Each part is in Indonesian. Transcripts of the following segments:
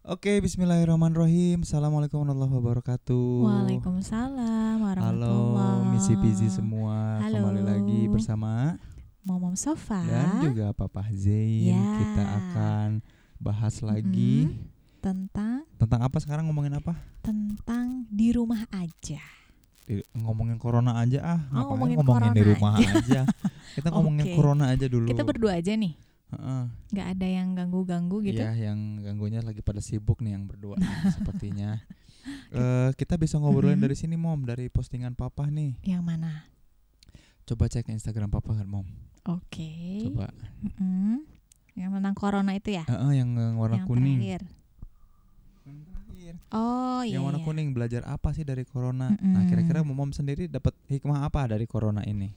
Oke, bismillahirrahmanirrahim. Assalamualaikum warahmatullahi wabarakatuh. Waalaikumsalam Halo, warahmatullahi Misi Pizi semua. Halo. Kembali lagi bersama Momom Sofa dan juga Papa Zain. Ya. Kita akan bahas lagi tentang tentang apa sekarang ngomongin apa? tentang di rumah aja. Di- ngomongin corona aja ah. Oh, Ngapain ngomongin ngomongin di rumah aja. Kita ngomongin Oke. corona aja dulu. Kita berdua aja nih, Nggak ada yang ganggu-ganggu gitu. Iya, yang ganggunya lagi pada sibuk nih yang berdua nih, sepertinya. Eh, kita bisa ngobrolin Mhm. dari sini, Mom, dari postingan Papa nih. Yang mana? Coba cek Instagram Papa kan, Mom. Oke. Coba. Mm-mm. Yang tentang corona itu ya? Heeh, yang yang warna yang kuning. terakhir. Yang terakhir. Oh iya. yang warna iya. kuning belajar apa sih dari corona? Nah, Mm-mm. kira-kira Mom sendiri dapat hikmah apa dari corona ini?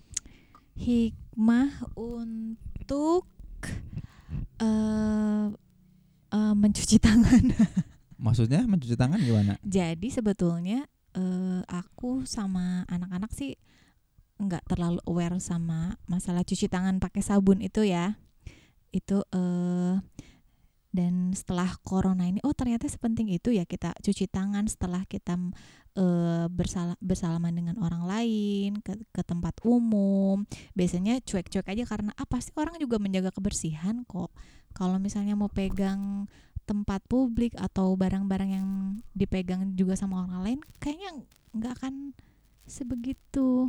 Hikmah untuk eh eh, mencuci tangan. Maksudnya mencuci tangan gimana? Jadi sebetulnya eh, aku sama anak-anak sih nggak terlalu aware sama masalah cuci tangan pakai sabun itu ya. Itu eh dan setelah corona ini oh ternyata sepenting itu ya kita cuci tangan setelah kita eh, bersala- bersalaman dengan orang lain ke, ke tempat umum. Biasanya cuek-cuek aja karena apa sih orang juga menjaga kebersihan kok. Kalau misalnya mau pegang tempat publik atau barang-barang yang dipegang juga sama orang lain kayaknya nggak akan sebegitu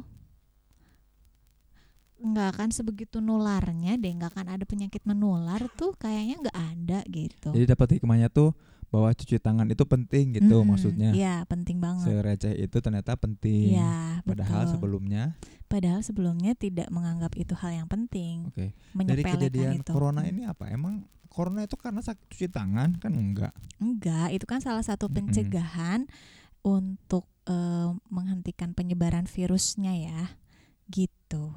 nggak akan sebegitu nularnya deh nggak akan ada penyakit menular tuh kayaknya nggak ada gitu Jadi dapat hikmahnya tuh bahwa cuci tangan itu penting gitu Mm-mm. maksudnya. Iya penting banget Sereceh itu ternyata penting. Iya Padahal betul. sebelumnya, padahal sebelumnya tidak menganggap itu hal yang penting oke. Dari menyepelekan kejadian itu corona Mm. ini apa? Emang corona itu karena sakit cuci tangan kan enggak? enggak itu kan salah satu pencegahan untuk eh, menghentikan penyebaran virusnya ya gitu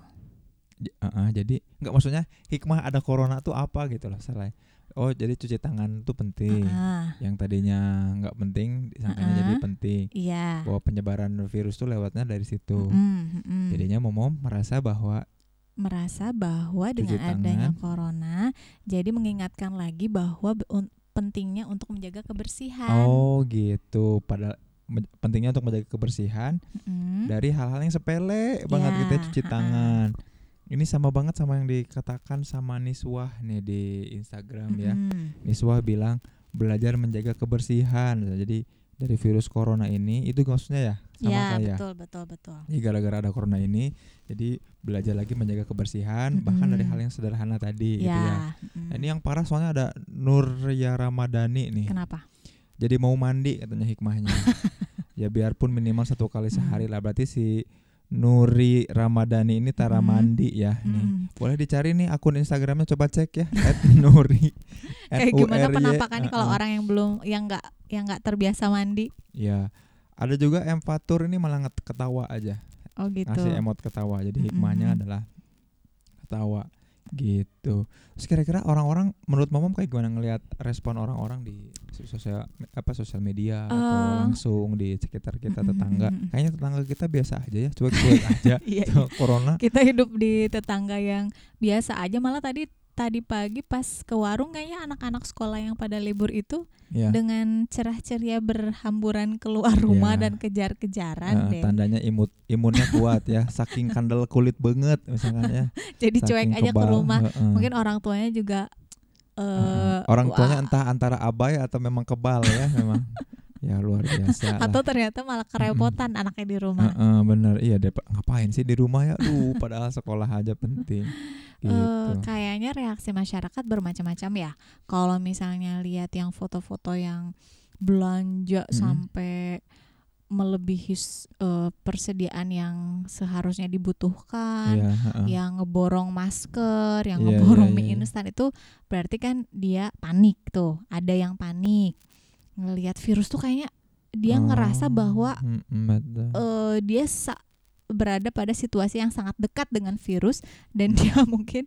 J- uh-uh, jadi nggak maksudnya hikmah ada corona tuh apa gitu loh salah. Oh jadi cuci tangan tuh penting. Ah, Yang tadinya nggak penting disangkanya jadi Uh-uh. penting. iya Bahwa penyebaran virus tuh lewatnya dari situ. Mm-mm, mm-mm. Jadinya momom merasa bahwa merasa bahwa Cuci dengan adanya tangan. corona jadi mengingatkan lagi bahwa un- pentingnya untuk menjaga kebersihan. oh gitu. Padahal me- pentingnya untuk menjaga kebersihan Mm-mm. dari hal-hal yang sepele banget Ya, gitu ya cuci uh-uh. tangan. Ini sama banget sama yang dikatakan sama Niswah nih di Instagram ya. Mm-mm. Niswah bilang belajar menjaga kebersihan. Jadi dari virus corona ini itu maksudnya ya sama Ya kayak. betul betul betul. Jadi gara-gara ada corona ini, jadi belajar lagi menjaga kebersihan bahkan dari hal yang sederhana tadi gitu ya. Ya. mm. Nah, ini yang parah soalnya ada Nurya Ramadhani nih. Kenapa? Jadi mau mandi katanya hikmahnya. ya biarpun minimal satu kali sehari lah. Berarti si Nuri Ramadhani ini tara Mm. mandi ya nih. Mm. Boleh dicari nih akun Instagramnya coba cek ya @nuri. Kayak gimana N-U-R-Y, penampakannya kalau uh-uh. orang yang belum yang nggak yang nggak terbiasa mandi? Ya. Ada juga M Fatur ini malah ketawa aja. Oh gitu. Ngasih emot ketawa. Jadi hikmahnya Mm-mm. adalah ketawa gitu. Terus kira-kira orang-orang menurut Momom kayak gimana ngelihat respon orang-orang di sosial apa sosial media atau Eh. langsung di sekitar kita tetangga? mm-mm. Kayaknya tetangga kita biasa aja ya, cuek-cuek aja. Iya, Tuh, Corona. kita hidup di tetangga yang biasa aja malah tadi tadi pagi pas ke warung kayaknya anak-anak sekolah yang pada libur itu Ya. dengan cerah ceria berhamburan keluar rumah Iya. dan kejar-kejaran Eh, deh. tandanya imut imunnya kuat ya, saking kandel kulit banget misalkan ya. Jadi cuek saking aja ke rumah. heeh. Mungkin orang tuanya juga eh Heeh. orang tuanya wah. entah antara abai atau memang kebal ya memang. Ya luar biasa lah. atau ternyata malah kerepotan anaknya di rumah. Heeh, bener iya deh ngapain sih di rumah ya duh padahal sekolah aja penting gitu Eh, kayaknya reaksi masyarakat bermacam-macam ya. Kalau misalnya lihat yang foto-foto yang belanja Mm-mm. sampai melebihi eh, persediaan yang seharusnya dibutuhkan, Iya, heeh. yang ngeborong masker, yang Iya, ngeborong iya, mie iya. instan itu berarti kan dia panik tuh. Ada yang panik ngelihat virus tuh kayaknya dia ngerasa Oh, bahwa mm-mm, betul. eh, dia sa- berada pada situasi yang sangat dekat dengan virus dan dia mungkin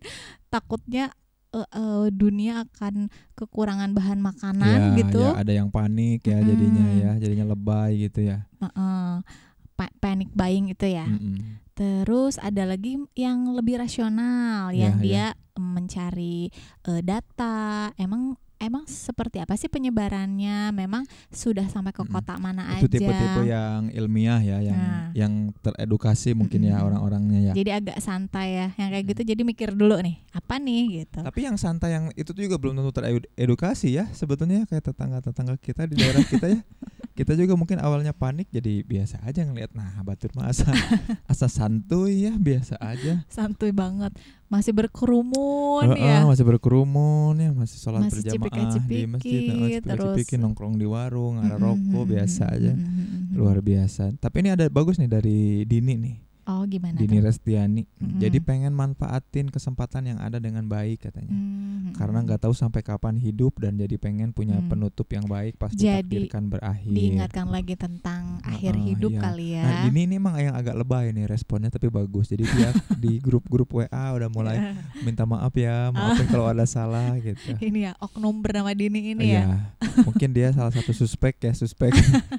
takutnya eh, eh, dunia akan kekurangan bahan makanan Ya, gitu. ya, ada yang panik ya jadinya ya jadinya lebay gitu ya Heeh. Pa- panic buying itu ya. Mm-mm. Terus ada lagi yang lebih rasional, yang iya. dia mencari eh, data. Emang emang seperti apa sih penyebarannya? Memang sudah sampai ke kota mana itu aja? tipe-tipe yang ilmiah ya yang Nah. yang teredukasi mungkin ya orang-orangnya ya Jadi agak santai ya, yang kayak Hmm. gitu. Jadi mikir dulu nih, apa nih gitu. tapi yang santai yang itu tuh juga belum tentu teredukasi ya sebetulnya kayak tetangga-tetangga kita di daerah kita ya kita juga mungkin awalnya panik jadi biasa aja ngelihat nah batur mah asa asa santuy ya biasa aja Santuy banget, masih berkerumun Heeh, ya. masih berkerumun ya. Masih sholat Masih berjamaah di cipika-cipiki, masjid heeh, terus- cipika-cipiki, nongkrong di warung ada Mm-mm, rokok biasa mm-mm, aja. mm-mm. luar biasa. Tapi ini ada bagus nih dari Dini nih Oh gimana Dini tuh? Restiani Mm-mm. jadi pengen manfaatin kesempatan yang ada dengan baik katanya Hmm, karena nggak tahu sampai kapan hidup dan jadi pengen punya Hmm. penutup yang baik pas Jadi, ditakdirkan berakhir. diingatkan lagi tentang akhir Heeh, hidup iya. kali ya. Nah, ini ini emang yang agak lebay nih responnya tapi bagus. Jadi dia di grup-grup WA udah mulai minta maaf ya, maafin kalau ada salah gitu. ini ya oknum bernama Dini ini Iya, ya. mungkin dia salah satu suspek ya, suspek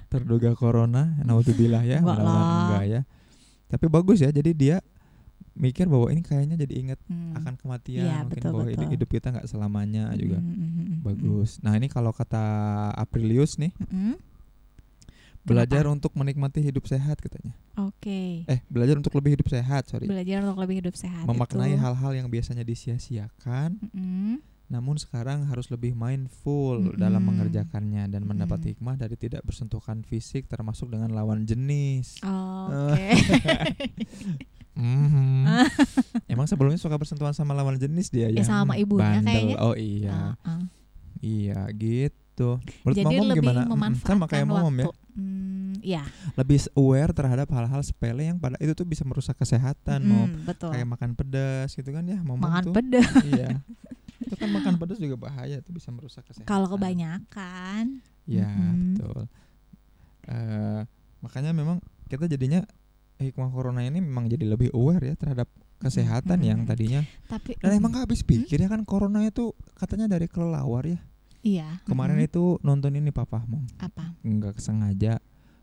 terduga corona. Naudzubillah ya, mudah-mudahan enggak ya. Tapi bagus ya, jadi dia mikir bahwa ini kayaknya jadi inget Hmm. akan kematian Iya, mungkin betul, bahwa hidup, betul. hidup kita nggak selamanya juga Mm, mm, mm, mm, mm. bagus. Nah ini kalau kata Aprilius nih Mm-mm. belajar Kenapa? untuk menikmati hidup sehat katanya. Oke. Eh belajar untuk lebih hidup sehat sorry. Belajar untuk lebih hidup sehat. Memaknai hal-hal yang biasanya disia-siakan, Mm-mm. Namun sekarang harus lebih mindful Mm-mm. dalam mengerjakannya dan mendapat Mm-mm. hikmah dari tidak bersentuhan fisik termasuk dengan lawan jenis. Oke. Mhm. Emang sebelumnya suka bersentuhan sama lawan jenis dia Ya, ya? sama ibunya bandel. kayaknya. Oh iya, Ah, ah. iya gitu. Menurut Jadi Momom lebih gimana? Memanfaatkan Sama kayak Momom ya. waktu. Hmm, ya. Lebih aware terhadap hal-hal sepele yang pada itu tuh bisa merusak kesehatan. Mau Mm, betul. kayak makan pedas gitu kan ya Momom Makan tuh. pedas. iya. Itu kan makan pedas juga bahaya tuh bisa merusak kesehatan. Kalau kebanyakan. Iya, Mm-mm. betul. Eh makanya memang kita jadinya hikmah corona ini memang jadi lebih aware ya terhadap kesehatan Mm-mm. yang tadinya Tapi dan emang gak habis pikir ya kan corona itu katanya dari kelelawar ya. iya. Kemarin mm-mm. itu nonton ini papa mom apa? nggak sengaja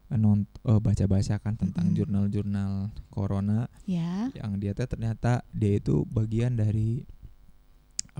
nont oh, baca-baca kan tentang jurnal-jurnal corona Ya. yang dia teh ternyata dia itu bagian dari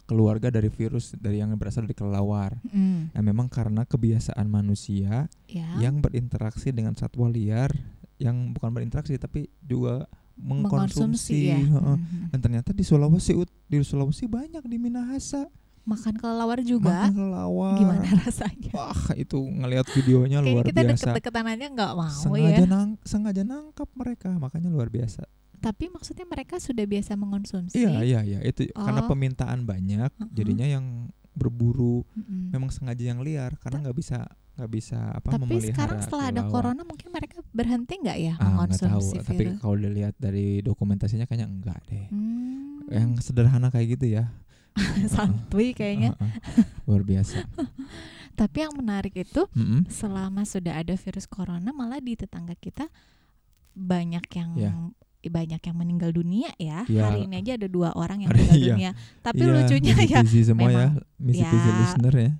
keluarga dari virus dari yang berasal dari kelelawar. Mm, Nah, memang karena kebiasaan manusia ya. yang berinteraksi dengan satwa liar yang bukan berinteraksi tapi juga mengkonsumsi. ya. heeh. Mhm. Dan ternyata di Sulawesi di Sulawesi banyak di Minahasa Makan kelelawar juga. makan kelelawar. Gimana rasanya? Wah, itu ngelihat videonya luar kita biasa. deket-deketan aja nggak mau sengaja ya. nang sengaja nangkap mereka makanya luar biasa Tapi maksudnya mereka sudah biasa mengonsumsi. iya iya iya itu karena Oh. permintaan banyak Uh-uh. jadinya yang berburu Mm-mm. memang sengaja yang liar karena nggak bisa nggak bisa apa Tapi memelihara sekarang setelah ada corona mungkin mereka berhenti nggak ya ah nggak tahu mengonsumsi tapi virus? kalau dilihat dari dokumentasinya kayaknya enggak deh Hmm. yang sederhana kayak gitu ya santuy kayaknya. Uh-uh. luar biasa Tapi yang menarik itu Mm-mm. selama sudah ada virus corona malah di tetangga kita banyak yang Ya. Banyak yang meninggal dunia ya. Ya. Hari ini aja ada dua orang yang meninggal iya. dunia. Tapi Iya, lucunya Missy ya semua ya memang- ya, Tizzy listener ya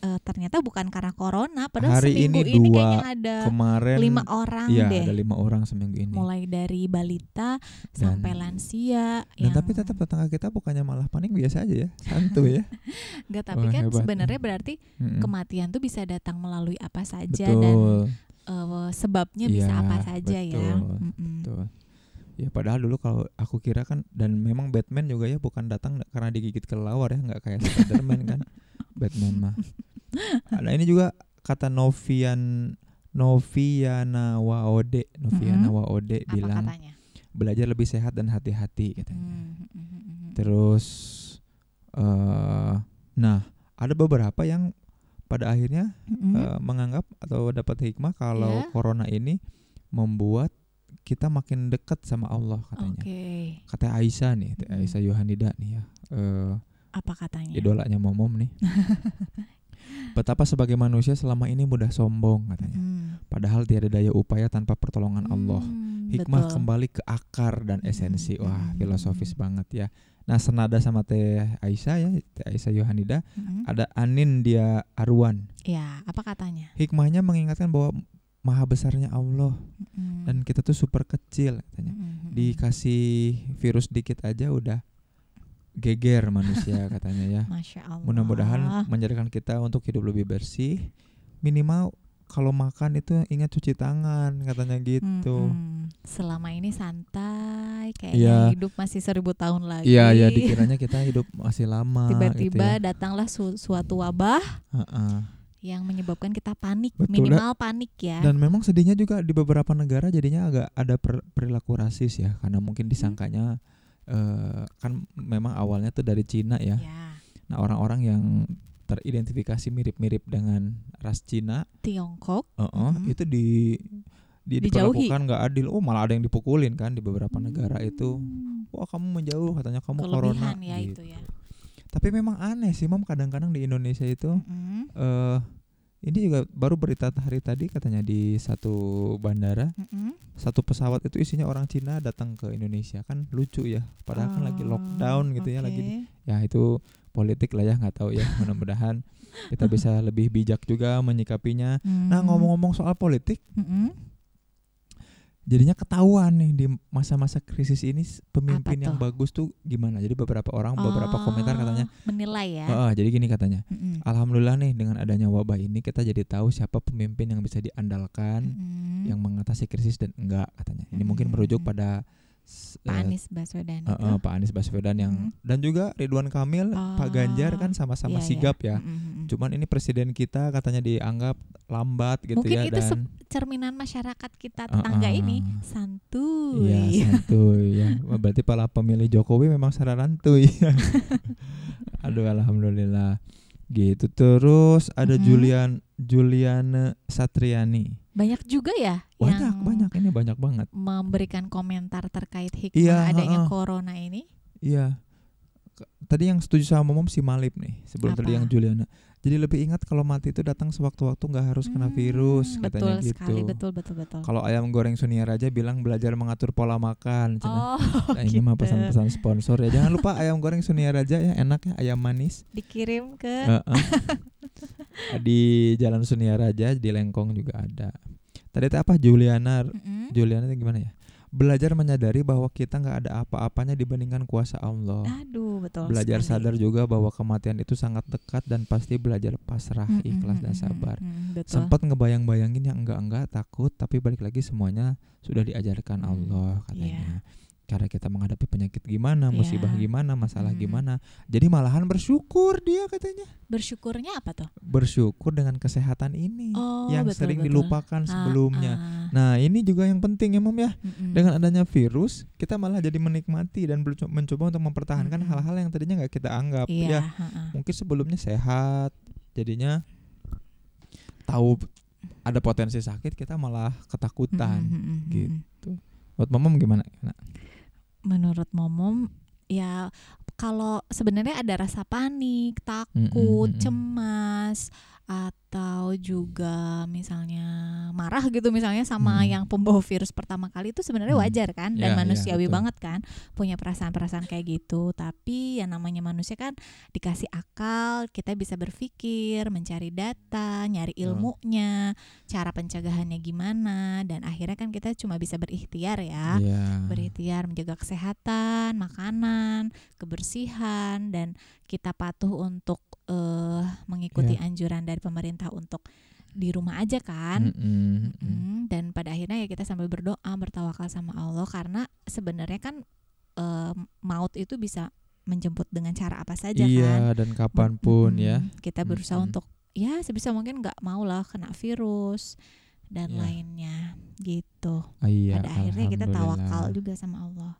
eh, ternyata bukan karena corona. Padahal Hari seminggu ini ini, dua, kayaknya ada kemarin lima orang iya deh. ada lima orang seminggu ini Mulai dari balita sampai lansia. Dan yang- tapi tetap tetangga kita bukannya malah panik biasa aja ya, santuy ya. Nggak, tapi Wah, kan sebenarnya berarti Mm-mm. kematian tuh bisa datang melalui apa saja dan Betul, eh, sebabnya bisa Iya, apa saja ya. betul, Mm-mm. betul. Ya padahal dulu kalau aku kira kan dan memang Batman juga ya bukan datang karena digigit kelelawar ya, nggak kayak Spiderman kan. Batman mah. Nah ini juga kata Novian Noviana Waode, Noviana Mm-mm. Waode Apa bilang katanya? belajar lebih sehat dan hati-hati katanya. Hmm, hmm, hmm, hmm. Terus eh nah, ada beberapa yang pada akhirnya Mm-mm. eh, menganggap atau dapat hikmah kalau Ya. corona ini membuat kita makin dekat sama Allah katanya. Oke. Kata Aisyah nih, Mm-mm. Aisyah Yohanida nih ya. eh, Apa katanya? idolanya momom nih. Betapa sebagai manusia selama ini mudah sombong katanya. Hmm. Padahal tiada daya upaya tanpa pertolongan Allah. Hmm, Hikmah betul. kembali ke akar dan Mm-mm, esensi. Wah, mm-mm, filosofis mm-mm. banget ya. Nah, senada sama Teh Aisyah ya, Teh Aisyah Yohanida, Mm-mm. ada Anin dia Arwan. Ya, apa katanya? Hikmahnya mengingatkan bahwa maha besarnya Allah Mm-mm. dan kita tuh super kecil katanya. Mm-mm. Dikasih virus dikit aja udah geger manusia katanya ya. Mudah-mudahan menjadikan kita untuk hidup lebih bersih. Minimal kalau makan itu ingat cuci tangan katanya gitu. Mm-mm. Selama ini santai, kayaknya hidup masih seribu tahun lagi. Iya ya dikiranya kita hidup masih lama. Tiba-tiba gitu ya. datanglah su- suatu wabah Heeh. Yang menyebabkan kita panik, Betul, minimal panik ya. Dan memang sedihnya juga di beberapa negara jadinya agak ada per- perilaku rasis ya karena mungkin disangkanya eh, kan memang awalnya tuh dari Cina ya. ya, Nah orang-orang yang teridentifikasi mirip-mirip dengan ras Cina, Tiongkok. uh-uh, Mhm. itu di di Dijauhi. diperlakukan nggak adil. Oh malah ada yang dipukulin kan di beberapa negara itu. Hmm, Wah kamu menjauh katanya kamu corona. Kelebihan ya gitu. itu ya. Tapi memang aneh sih mam kadang-kadang di Indonesia itu Mm-mm. eh ini juga baru berita hari tadi katanya di satu bandara Mm-mm. satu pesawat itu isinya orang Cina datang ke Indonesia kan lucu ya padahal kan lagi Oh, lockdown gitu ya lagi di- ya itu politik lah ya nggak tahu ya mudah-mudahan kita bisa lebih bijak juga menyikapinya nah Hmm. ngomong-ngomong soal politik Mm-mm. Jadinya ketahuan nih di masa-masa krisis ini pemimpin yang bagus tuh gimana jadi beberapa orang beberapa komentar Oh, katanya menilai ya. "Heeh, jadi gini katanya Mm-mm. Alhamdulillah nih dengan adanya wabah ini kita jadi tahu siapa pemimpin yang bisa diandalkan Mm-mm. yang mengatasi krisis dan enggak katanya. Ini mungkin merujuk Mm. pada Pak eh, Anies Baswedan itu. eh, Pak Anies Baswedan yang Mm. dan juga Ridwan Kamil, Pak Ganjar kan Oh, sama-sama Iya, iya. sigap ya. Mm-mm. Cuman ini presiden kita katanya dianggap lambat gitu Mungkin ya itu dan cerminan masyarakat kita tetangga Uh-uh. ini santuy. Iya santuy ya. Berarti para pemilih Jokowi memang secara rantuy. Aduh alhamdulillah. Gitu terus ada Mhm. Julian Juliana Satriani. Banyak juga ya Banyak yang banyak ini banyak banget. memberikan komentar terkait hikmah Iya, adanya heeh. corona ini. Iya. Tadi yang setuju sama Mom si Malip nih, sebelum tadi Apa? yang Juliana. Jadi lebih ingat kalau mati itu datang sewaktu-waktu nggak harus kena Hmm, virus katanya betul gitu. sekali, betul betul betul. Kalau ayam goreng Sunia Raja bilang belajar mengatur pola makan. Oh, Nah, ini mah gitu. pesan-pesan sponsor ya. Jangan lupa ayam goreng Sunia Raja ya enak ya ayam manis. Dikirim ke Heeh. di Jalan Sunia Raja di Lengkong juga ada. Tadi teh apa Juliana Mm-mm. Juliana itu gimana ya? Belajar menyadari bahwa kita nggak ada apa-apanya dibandingkan kuasa Allah. Aduh, betul belajar sekali. sadar juga bahwa kematian itu sangat dekat dan pasti belajar pasrah, Mm-mm, ikhlas dan sabar. mm-mm, betul. Sempat ngebayang-bayangin yang enggak-enggak takut, tapi balik lagi semuanya sudah diajarkan Allah katanya. Cara kita menghadapi penyakit gimana, musibah Iya. gimana, masalah Hmm. gimana. Jadi malahan bersyukur dia katanya. Bersyukurnya apa tuh? Bersyukur dengan kesehatan ini Oh, yang betul, sering betul. dilupakan Ah, sebelumnya. ah, Nah, ini juga yang penting ya, Mom ya. mm-mm. Dengan adanya virus, kita malah jadi menikmati dan mencoba untuk mempertahankan hal-hal yang tadinya nggak kita anggap. Ya, Iya, ha-ha. mungkin sebelumnya sehat jadinya tahu ada potensi sakit kita malah ketakutan mm-mm, gitu. buat mamam gimana Nah, Menurut momom ya kalau sebenarnya ada rasa panik, takut, mm-mm. cemas atau juga misalnya marah gitu misalnya sama Hmm. yang pembawa virus pertama kali itu sebenarnya Hmm. wajar kan dan ya, manusiawi betul. banget kan punya perasaan-perasaan kayak gitu tapi yang namanya manusia kan dikasih akal kita bisa berpikir mencari data nyari ilmunya cara pencegahannya gimana dan akhirnya kan kita cuma bisa berikhtiar ya Iya. berikhtiar menjaga kesehatan, makanan, kebersihan dan kita patuh untuk eh, mengikuti Ya. anjuran dari pemerintah untuk di rumah aja kan. Mm-mm, mm-mm. Mm, dan pada akhirnya ya kita sambil berdoa bertawakal sama Allah karena sebenarnya kan eh, maut itu bisa menjemput dengan cara apa saja kan. iya dan kapan pun ya Mm-mm. Kita berusaha Mm-mm. untuk ya sebisa mungkin nggak mau lah kena virus dan Ya. lainnya gitu. Ah, iya Pada akhirnya kita tawakal juga sama Allah.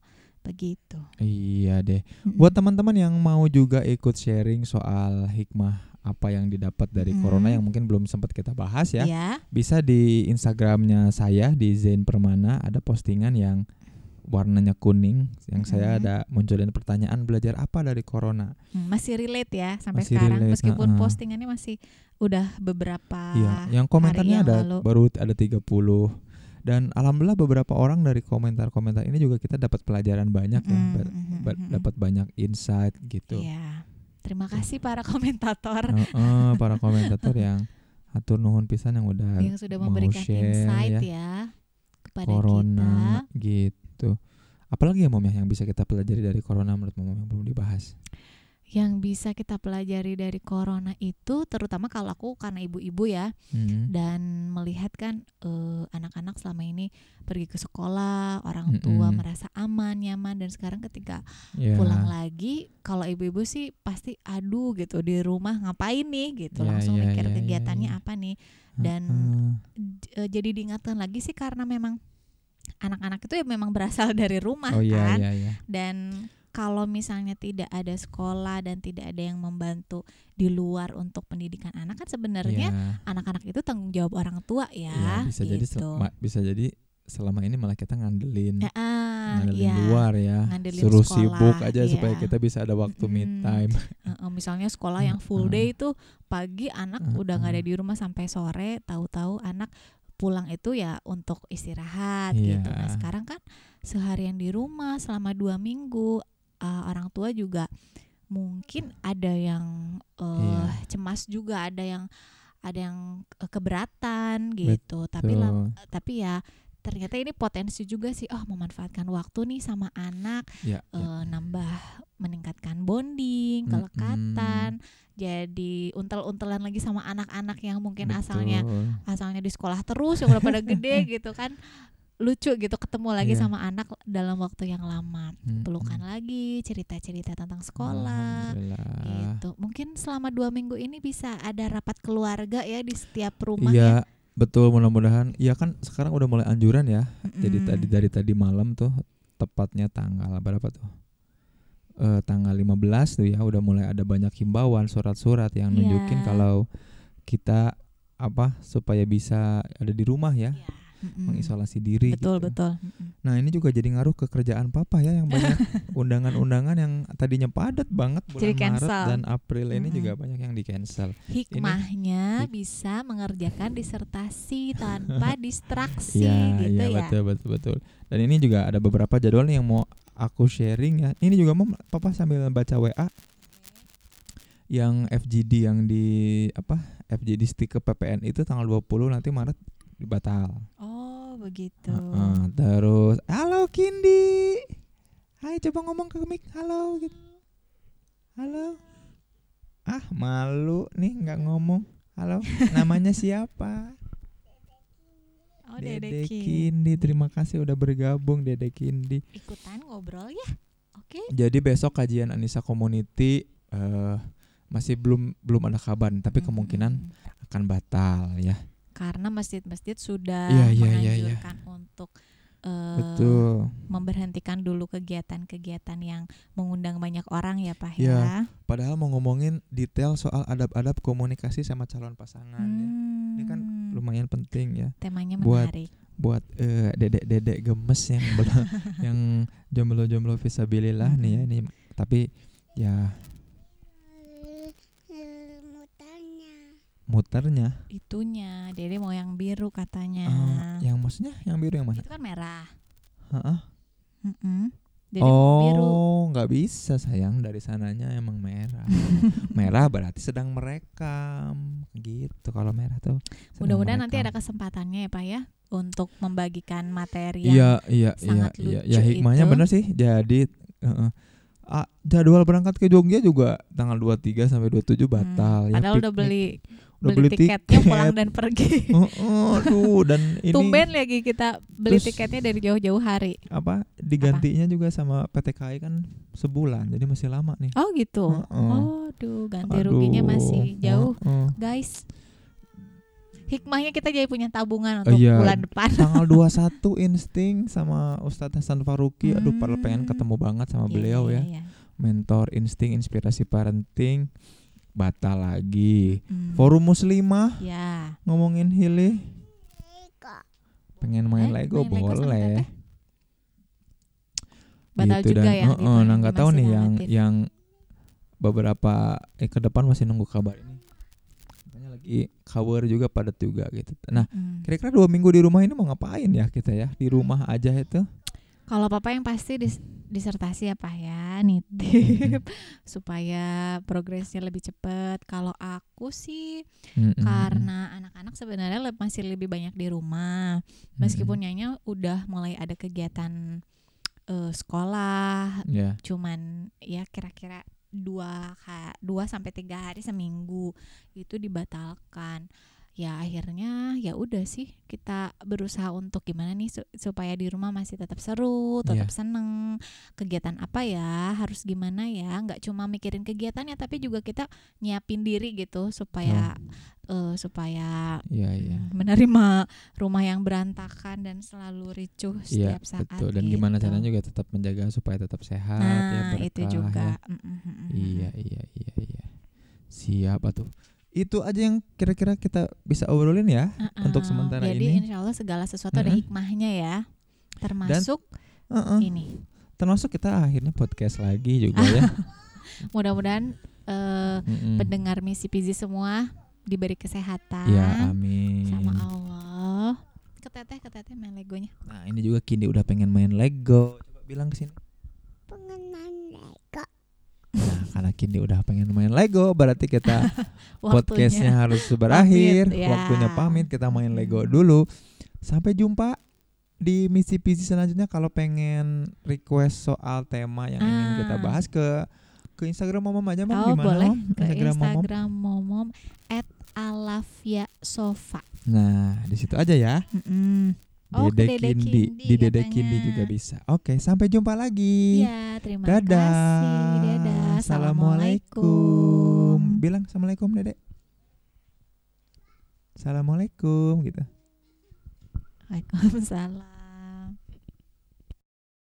Begitu. iya deh buat teman-teman yang mau juga ikut sharing soal hikmah apa yang didapat dari Mm-mm. corona yang mungkin belum sempat kita bahas ya ya. bisa di Instagramnya saya di Zain Permana ada postingan yang warnanya kuning yang saya Mhm. ada munculin pertanyaan belajar apa dari corona. Hmm, masih relate ya sampai Masih sekarang relate, meskipun ha-ha. postingannya masih udah beberapa Iya, yang komentarnya hari yang ada lalu. baru ada 30 dan alhamdulillah beberapa orang dari komentar-komentar ini juga kita dapat pelajaran banyak ya, Mm, ba- mm, mm, ba- mm, mm. dapat banyak insight gitu. Iya. Terima kasih para komentator Heeh, para komentator yang atur nuhun pisan yang udah yang sudah mau memberikan share insight ya. ya, kepada corona kita. gitu. apalagi ya mom ya yang bisa kita pelajari dari corona menurut mom yang belum dibahas yang bisa kita pelajari dari corona itu terutama kalau aku karena ibu-ibu ya Hmm. dan melihat kan eh, anak-anak selama ini pergi ke sekolah orang tua Mm-mm. merasa aman nyaman dan sekarang ketika Ya. pulang lagi kalau ibu-ibu sih pasti aduh gitu di rumah ngapain nih gitu Ya, langsung ya, mikir ya, ya, kegiatannya ya. apa nih dan eh, jadi diingatkan lagi sih karena memang anak-anak itu ya memang berasal dari rumah oh iya kan iya iya dan kalau misalnya tidak ada sekolah dan tidak ada yang membantu di luar untuk pendidikan anak kan sebenarnya Iya. anak-anak itu tanggung jawab orang tua ya, Iya, bisa jadi gitu. ma- bisa jadi selama ini malah kita ngandelin Ya, ah, ngandelin iya. luar ya Ngandelin suruh sekolah, sibuk aja supaya iya. kita bisa ada waktu me Mm-mm. time Heeh, misalnya sekolah yang full day itu pagi anak udah nggak ada di rumah sampai sore, tahu-tahu anak pulang itu ya untuk istirahat Iya. gitu. Nah sekarang kan seharian di rumah selama dua minggu uh, orang tua juga mungkin ada yang uh, Iya. cemas juga, ada yang ada yang uh, keberatan gitu. Tapi lam- Tuh. tapi ya ternyata ini potensi juga sih oh memanfaatkan waktu nih sama anak ya, ya. eh, nambah meningkatkan bonding, kelekatan, jadi untel-untelan lagi sama anak-anak yang mungkin asalnya Betul. asalnya di sekolah terus yang udah pada gede gitu kan lucu gitu ketemu lagi Iya. sama anak dalam waktu yang lama Mm-mm. pelukan lagi cerita-cerita tentang sekolah gitu mungkin selama dua minggu ini bisa ada rapat keluarga ya di setiap rumah Iya, ya betul mudah-mudahan. Iya kan sekarang udah mulai anjuran ya. Jadi Mm-mm. tadi dari tadi malam tuh tepatnya tanggal berapa tuh? Eh tanggal 15 tuh ya udah mulai ada banyak himbauan surat-surat yang Iya. nunjukin kalau kita apa supaya bisa ada di rumah ya, Iya. Mengisolasi diri betul gitu. betul. Nah, ini juga jadi ngaruh ke kerjaan papa ya yang banyak undangan-undangan yang tadinya padat banget bulan Jadi Maret cancel. dan April ini Mm-mm. juga banyak yang di cancel. hikmahnya hik- bisa mengerjakan disertasi tanpa distraksi Iya, gitu iya ya. betul betul betul. Dan ini juga ada beberapa jadwal nih yang mau aku sharing ya. Ini juga mau papa sambil baca WA yang FGD yang di apa FGD stick ke PPN itu tanggal 20 nanti Maret dibatal. Oh, begitu. Heeh, terus halo Kindi. Hai coba ngomong ke mic halo gitu. Halo. Ah, malu nih nggak ngomong. Halo, namanya siapa? Oh, Dede Dede Ki. Kindi. Terima kasih udah bergabung Dede Kindi. Ikutan ngobrol ya. Oke. Jadi besok kajian Anissa Community eh masih belum belum ada kabar, tapi Mm-mm. kemungkinan akan batal ya. Karena masjid-masjid sudah Iya, iya, iya, iya. menganjurkan untuk eh, Betul. memberhentikan dulu kegiatan-kegiatan yang mengundang banyak orang ya, Pak Iya. ya. Padahal mau ngomongin detail soal adab-adab komunikasi sama calon pasangan ya. Hmm, Ini kan lumayan penting ya temanya buat- menarik. buat eh, dedek-dedek gemes yang belum yang jomblo-jomblo visabilillah nih ya ini tapi ya muternya Itunya, Dede mau yang biru katanya. eh, yang maksudnya yang biru yang mana? Itu kan merah. Heeh. Mm-mm. Dede mau biru. Oh, nggak bisa sayang dari sananya emang merah. merah berarti sedang merekam gitu. Kalau merah tuh. Mudah-mudahan nanti ada kesempatannya ya Pak ya untuk membagikan materi yang Iya, iya, iya, sangat iya. lucu Ya hikmahnya itu. bener sih. Jadi heeh. Ah, jadwal berangkat ke Jogja juga tanggal 23 sampai 27 batal Hmm, ya. Padahal udah piknik. beli Udah beli, beli tiketnya tiket. pulang dan pergi. Heeh, aduh dan ini Tumben lagi kita beli Terus- tiketnya dari jauh-jauh hari. apa digantinya juga sama PT KAI kan sebulan. Jadi masih lama nih. Oh gitu. Heeh. Oh, duh ganti ruginya Aduh, masih jauh, heeh. guys. Hikmahnya kita jadi punya tabungan untuk iya. bulan depan. tanggal 21 insting sama Ustadz Hasan Faruqi aduh padahal pengen Hmm. ketemu banget sama Iya, beliau iya, ya iya. mentor insting inspirasi parenting batal lagi Hmm. forum muslimah Ya. ngomongin hili pengen main Eh, Lego main Lego boleh teteh. Batal Gitu juga dan, ya. heeh, nah nggak tahu nih yang dimasih-langatin. yang beberapa eh ke depan masih nunggu kabar ini Katanya lagi kabar juga padat juga gitu nah Hmm. kira-kira dua minggu di rumah ini mau ngapain ya kita ya di rumah aja itu Kalau papa yang pasti dis- disertasi ya pak ya nitip supaya progresnya lebih cepat. Kalau aku sih Mm-mm. karena anak-anak sebenarnya le- masih lebih banyak di rumah, meskipun Nyanya udah mulai ada kegiatan eh, sekolah Ya. cuman ya kira-kira dua dua sampai tiga hari seminggu itu dibatalkan ya akhirnya ya udah sih kita berusaha untuk gimana nih su- supaya di rumah masih tetap seru tetap seneng kegiatan apa ya harus gimana ya nggak cuma mikirin kegiatannya tapi juga kita nyiapin diri gitu supaya eh, supaya iya. mm, menerima rumah yang berantakan dan selalu ricuh Iya, setiap saat betul. Dan gimana gitu. caranya juga tetap menjaga supaya tetap sehat ya nah itu berkah, juga ya. Mm, mm, mm, mm, Iya, iya, iya, iya. Siap atuh. Itu aja yang kira-kira kita bisa obrolin ya. untuk Uh-uh. sementara Jadi ini. insya Allah segala sesuatu ada Mm-mm. hikmahnya ya. Termasuk Heeh. ini. Termasuk kita akhirnya podcast lagi juga ya. Mudah-mudahan eh, Mm-mm. pendengar misi pizi semua diberi kesehatan Ya, amin. sama Allah. Keteteh keteteh main legonya. Nah, ini juga Kindi udah pengen main Lego. Coba bilang ke sini. Nah, karena Kindi udah pengen main Lego, berarti kita podcastnya harus berakhir. Pamit, ya. Waktunya pamit, kita main Lego dulu. Sampai jumpa di misi pisi selanjutnya. Kalau pengen request soal tema yang ingin kita Ah. bahas ke ke Instagram Momom aja, Mom. Oh Gimana, boleh Mom? ke Instagram Momom. Instagram momom at alafia sofa. Nah, di situ aja ya. Mm-mm. Oh, Dede Kindi, di Dede. Kindi juga bisa. Oke, sampai jumpa lagi. Iya, terima Dadah. kasih. Dadah. Assalamualaikum. Bilang assalamualaikum, Dede. Assalamualaikum gitu. Waalaikumsalam.